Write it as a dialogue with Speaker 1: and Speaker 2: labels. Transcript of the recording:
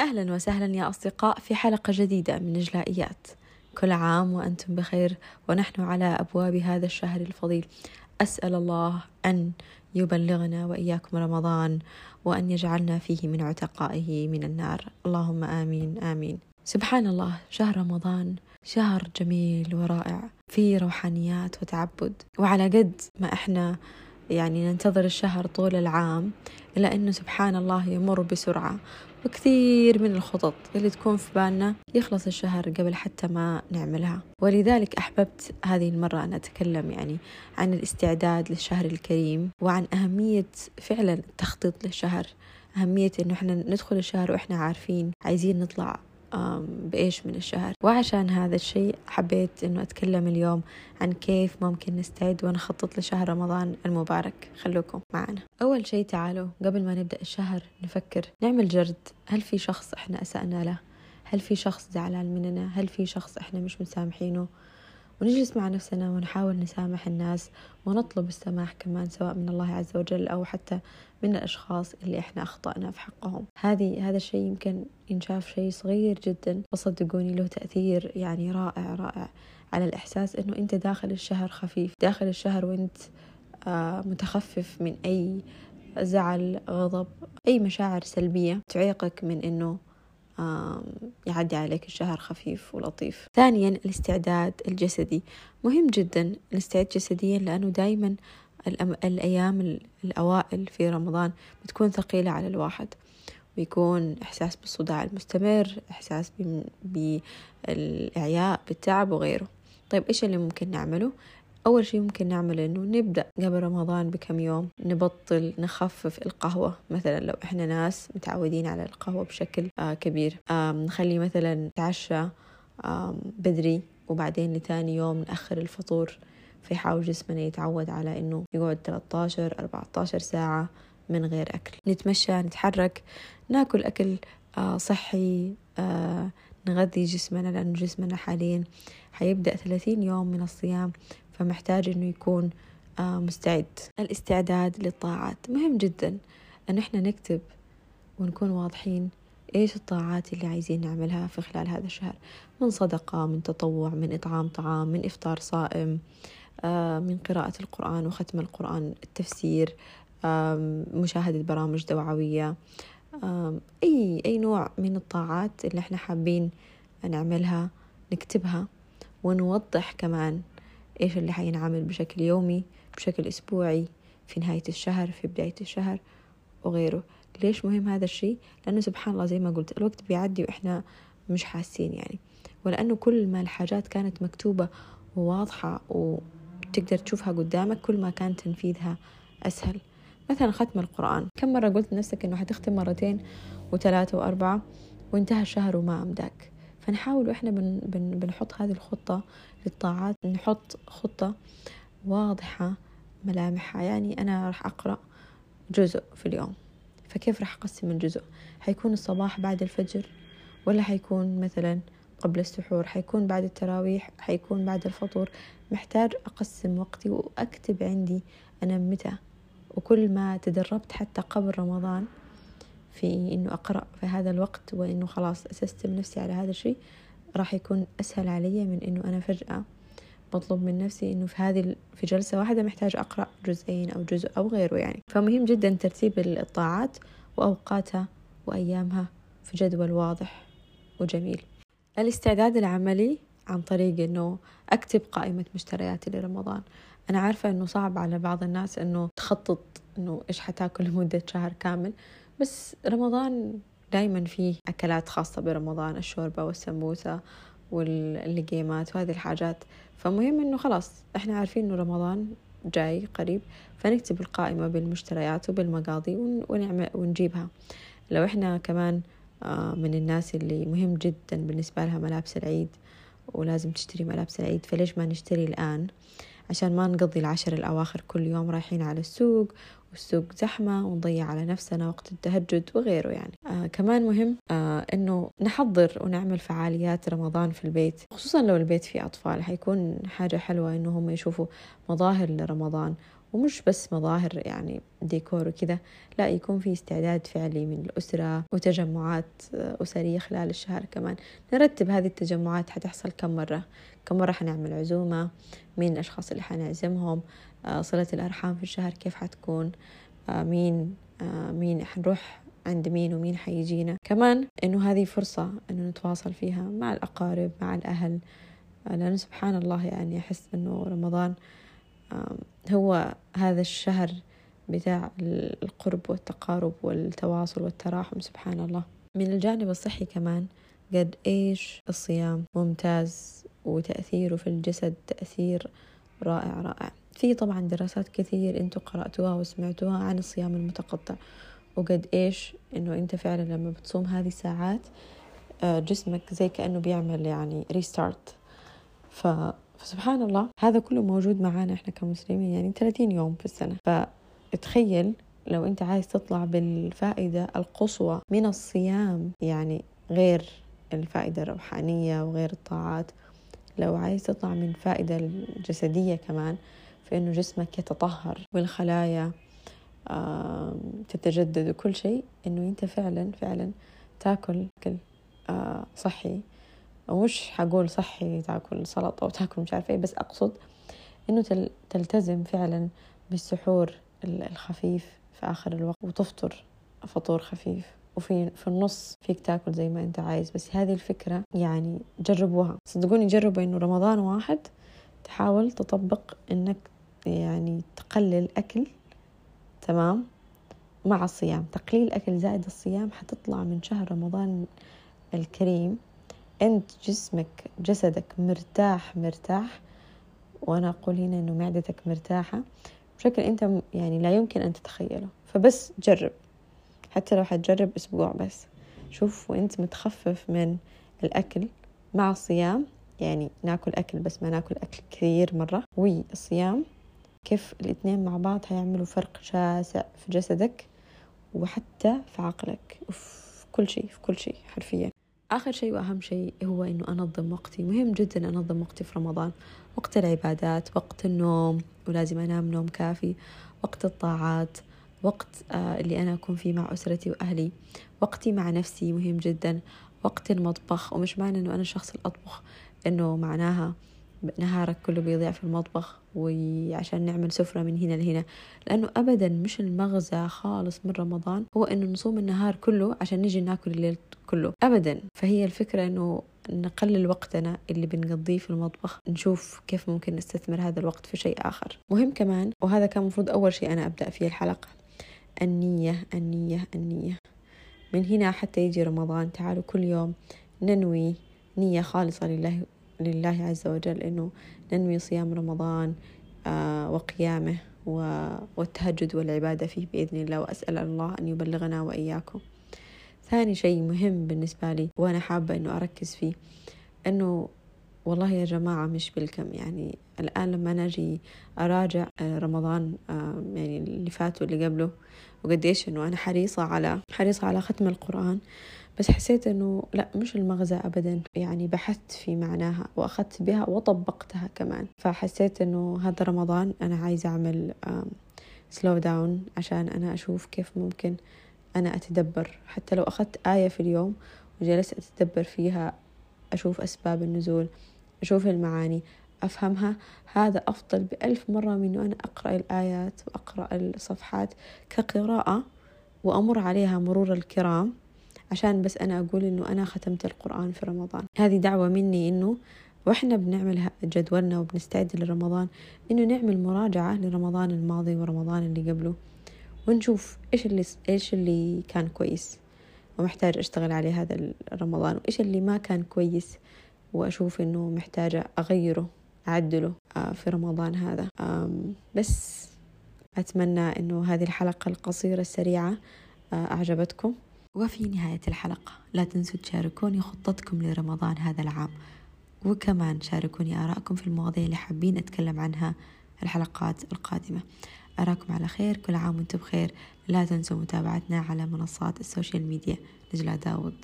Speaker 1: أهلا وسهلا يا أصدقاء في حلقة جديدة من إجلائيات. كل عام وأنتم بخير ونحن على أبواب هذا الشهر الفضيل. أسأل الله أن يبلغنا وإياكم رمضان وأن يجعلنا فيه من عتقائه من النار. اللهم آمين آمين. سبحان الله شهر رمضان شهر جميل ورائع فيه روحانيات وتعبد. وعلى قد ما إحنا يعني ننتظر الشهر طول العام إلا أنه سبحان الله يمر بسرعة. وكثير من الخطط اللي تكون في بالنا يخلص الشهر قبل حتى ما نعملها. ولذلك أحببت هذه المرة أن أتكلم يعني عن الاستعداد للشهر الكريم وعن أهمية فعلا التخطيط للشهر. أهمية إنه إحنا ندخل الشهر وإحنا عارفين عايزين نطلع بإيش من الشهر. وعشان هذا الشيء حبيت أنه أتكلم اليوم عن كيف ممكن نستعد ونخطط لشهر رمضان المبارك. خلوكم معنا. أول شيء تعالوا قبل ما نبدأ الشهر نفكر نعمل جرد. هل في شخص إحنا أسأنا له؟ هل في شخص زعلان مننا؟ هل في شخص إحنا مش مسامحينه؟ ونجلس مع نفسنا ونحاول نسامح الناس ونطلب السماح كمان سواء من الله عز وجل أو حتى من الأشخاص اللي إحنا أخطأنا في حقهم. هذه هذا الشيء يمكن ينشاف شيء صغير جدا وصدقوني له تأثير يعني رائع رائع على الإحساس إنه أنت داخل الشهر خفيف داخل الشهر وأنت آه متخفف من أي زعل غضب أي مشاعر سلبية تعيقك من إنه يعدي عليك الشهر خفيف ولطيف. ثانيا الاستعداد الجسدي. مهم جدا نستعد جسديا لأنه دايما الأيام الأوائل في رمضان بتكون ثقيلة على الواحد. ويكون إحساس بالصداع المستمر إحساس بالإعياء بالتعب وغيره. طيب إيش اللي ممكن نعمله؟ أول شيء ممكن نعمله إنه نبدأ قبل رمضان بكم يوم نبطل نخفف القهوة. مثلا لو إحنا ناس متعودين على القهوة بشكل آه كبير. آه نخلي مثلا نتعشى آه بدري وبعدين لتاني يوم نأخر الفطور. فيحاول جسمنا يتعود على إنه يقعد 13 14 ساعة من غير أكل. نتمشى نتحرك ناكل أكل صحي نغذي جسمنا لأنه جسمنا حاليا حيبدأ 30 يوم من الصيام. فمحتاج إنه يكون مستعد. الاستعداد للطاعات مهم جدا. أن إحنا نكتب ونكون واضحين إيش الطاعات اللي عايزين نعملها في خلال هذا الشهر. من صدقة من تطوع من إطعام طعام من إفطار صائم من قراءة القرآن وختم القرآن التفسير مشاهدة برامج توعوية أي أي نوع من الطاعات اللي إحنا حابين نعملها نكتبها ونوضح كمان إيش اللي حينعمل بشكل يومي بشكل أسبوعي في نهاية الشهر في بداية الشهر وغيره. ليش مهم هذا الشيء؟ لأنه سبحان الله زي ما قلت الوقت بيعدي وإحنا مش حاسين يعني. ولأنه كل ما الحاجات كانت مكتوبة وواضحة وتقدر تشوفها قدامك كل ما كان تنفيذها أسهل. مثلا ختم القرآن. كم مرة قلت لنفسك إنه حتختم مرتين وثلاثة وأربعة وانتهى الشهر وما أمداك؟ فنحاول وإحنا بن بن بنحط هذه الخطة للطاعات نحط خطة واضحة ملامحها يعني أنا راح أقرأ جزء في اليوم. فكيف راح أقسم الجزء؟ حيكون الصباح بعد الفجر ولا حيكون مثلا قبل السحور؟ حيكون بعد التراويح؟ حيكون بعد الفطور؟ محتاج أقسم وقتي وأكتب عندي أنا متى. وكل ما تدربت حتى قبل رمضان في إنه أقرأ في هذا الوقت وإنه خلاص أسستم نفسي على هذا الشيء راح يكون أسهل علي من إنه أنا فجأة بطلب من نفسي إنه في هذه في جلسة واحدة محتاج أقرأ جزئين أو جزء أو غيره يعني. فمهم جدا ترتيب الطاعات وأوقاتها وأيامها في جدول واضح وجميل. الاستعداد العملي عن طريق إنه أكتب قائمة مشترياتي لرمضان. أنا عارفة إنه صعب على بعض الناس إنه تخطط إنه إيش حتاكل لمدة شهر كامل. بس رمضان دايما فيه أكلات خاصة برمضان الشوربة والسمبوسة واللقيمات وهذه الحاجات. فمهم إنه خلاص إحنا عارفين إنه رمضان جاي قريب فنكتب القائمة بالمشتريات وبالمقاضي ونعمل ونجيبها. لو إحنا كمان من الناس اللي مهم جدا بالنسبة لها ملابس العيد ولازم تشتري ملابس العيد فليش ما نشتري الآن؟ عشان ما نقضي العشر الأواخر كل يوم رايحين على السوق والسوق زحمة ونضيع على نفسنا وقت التهجد وغيره يعني. آه كمان مهم آه إنه نحضر ونعمل فعاليات رمضان في البيت خصوصا لو البيت فيه أطفال. حيكون حاجة حلوة إنه هم يشوفوا مظاهر لرمضان ومش بس مظاهر يعني ديكور وكذا لا يكون في استعداد فعلي من الأسرة وتجمعات أسرية خلال الشهر كمان. نرتب هذه التجمعات حتحصل كم مرة. كم مرة حنعمل عزومة؟ مين الأشخاص اللي حنعزمهم؟ آه، صلة الأرحام في الشهر كيف حتكون؟ آه، مين آه، مين حنروح عند مين ومين حيجينا؟ كمان إنه هذه فرصة إنه نتواصل فيها مع الأقارب مع الأهل. لأنه سبحان الله يعني أحس إنه رمضان هو هذا الشهر بتاع القرب والتقارب والتواصل والتراحم سبحان الله. من الجانب الصحي كمان قد إيش الصيام ممتاز؟ وتأثيره في الجسد تأثير رائع رائع. في طبعا دراسات كثير أنتوا قرأتوها وسمعتوها عن الصيام المتقطع وقد إيش إنه أنت فعلا لما بتصوم هذه ساعات آه، جسمك زي كأنه بيعمل يعني ريستارت ف فسبحان الله هذا كله موجود معانا إحنا كمسلمين يعني 30 يوم في السنة. فتخيل لو أنت عايز تطلع بالفائدة القصوى من الصيام يعني غير الفائدة الروحانية وغير الطاعات لو عايز تطلع من فائدة الجسدية كمان فإنه جسمك يتطهر والخلايا تتجدد وكل شيء إنه أنت فعلا فعلا تاكل أكل آه، صحي. ومش حقول صحي تاكل سلطة وتاكل مش عارفة إيه بس أقصد إنه تلتزم فعلا بالسحور الخفيف في آخر الوقت وتفطر فطور خفيف. وفي في النص فيك تاكل زي ما انت عايز بس هذه الفكرة يعني جربوها. صدقوني جربوا إنه رمضان واحد تحاول تطبق إنك يعني تقلل أكل تمام؟ مع الصيام. تقليل أكل زائد الصيام حتطلع من شهر رمضان الكريم. أنت جسمك جسدك مرتاح مرتاح. وأنا أقول هنا إنه معدتك مرتاحة. بشكل أنت يعني لا يمكن أن تتخيله. فبس جرب. حتى لو حتجرب أسبوع بس. شوف وأنت متخفف من الأكل مع الصيام. يعني ناكل أكل بس ما ناكل أكل كثير مرة. والصيام كيف الاثنين مع بعض هيعملوا فرق شاسع في جسدك وحتى في عقلك. وفي كل شيء في كل شيء حرفيا. آخر شيء وأهم شيء هو إنه أنظم وقتي. مهم جدا أنظم وقتي في رمضان. وقت العبادات وقت النوم ولازم أنام نوم كافي. وقت الطاعات. وقت آه، اللي أنا أكون فيه مع أسرتي وأهلي. وقتي مع نفسي مهم جدا. وقت المطبخ ومش معنى أنه أنا الشخص الأطبخ أنه معناها نهارك كله بيضيع في المطبخ وعشان نعمل سفرة من هنا لهنا. لأنه أبدا مش المغزى خالص من رمضان هو أنه نصوم النهار كله عشان نجي ناكل الليل كله. أبدا. فهي الفكرة أنه نقلل وقتنا اللي بنقضيه في المطبخ نشوف كيف ممكن نستثمر هذا الوقت في شيء آخر. مهم كمان وهذا كان المفروض أول شيء أنا أبدأ فيه الحلقة النية النية النية. من هنا حتى يجي رمضان. تعالوا كل يوم ننوي نية خالصة لله لله عز وجل إنه ننوي صيام رمضان آه وقيامه والتهجد والعبادة فيه بإذن الله. وأسأل الله أن يبلغنا وإياكم. ثاني شيء مهم بالنسبة لي وأنا حابة إنه أركز فيه إنه والله يا جماعة مش بالكم يعني الآن لما نجي أراجع آه، رمضان آه، يعني اللي فات واللي قبله وقديش إنه أنا حريصة على حريصة على ختم القرآن بس حسيت إنه لا مش المغزى أبدا. يعني بحثت في معناها وأخذت بها وطبقتها كمان. فحسيت إنه هذا رمضان أنا عايزة أعمل سلو داون عشان أنا أشوف كيف ممكن أنا أتدبر. حتى لو أخذت آية في اليوم وجلست أتدبر فيها أشوف أسباب النزول أشوف المعاني أفهمها. هذا أفضل بألف مرة من أنه أنا أقرأ الآيات وأقرأ الصفحات كقراءة وأمر عليها مرور الكرام عشان بس أنا أقول إنه أنا ختمت القرآن في رمضان. هذه دعوة مني إنه وإحنا بنعمل جدولنا وبنستعد لرمضان إنه نعمل مراجعة لرمضان الماضي ورمضان اللي قبله ونشوف إيش اللي إيش اللي كان كويس. ومحتاج أشتغل عليه هذا رمضان. وإيش اللي ما كان كويس وأشوف إنه محتاجة أغيره أعدله آه، في رمضان هذا. بس أتمنى إنه هذه الحلقة القصيرة السريعة آه، أعجبتكم. وفي نهاية الحلقة لا تنسوا تشاركوني خطتكم لرمضان هذا العام. وكمان شاركوني آراءكم في المواضيع اللي حابين أتكلم عنها الحلقات القادمة. أراكم على خير كل عام وأنتم بخير. لا تنسوا متابعتنا على منصات السوشيال ميديا. نجلة داود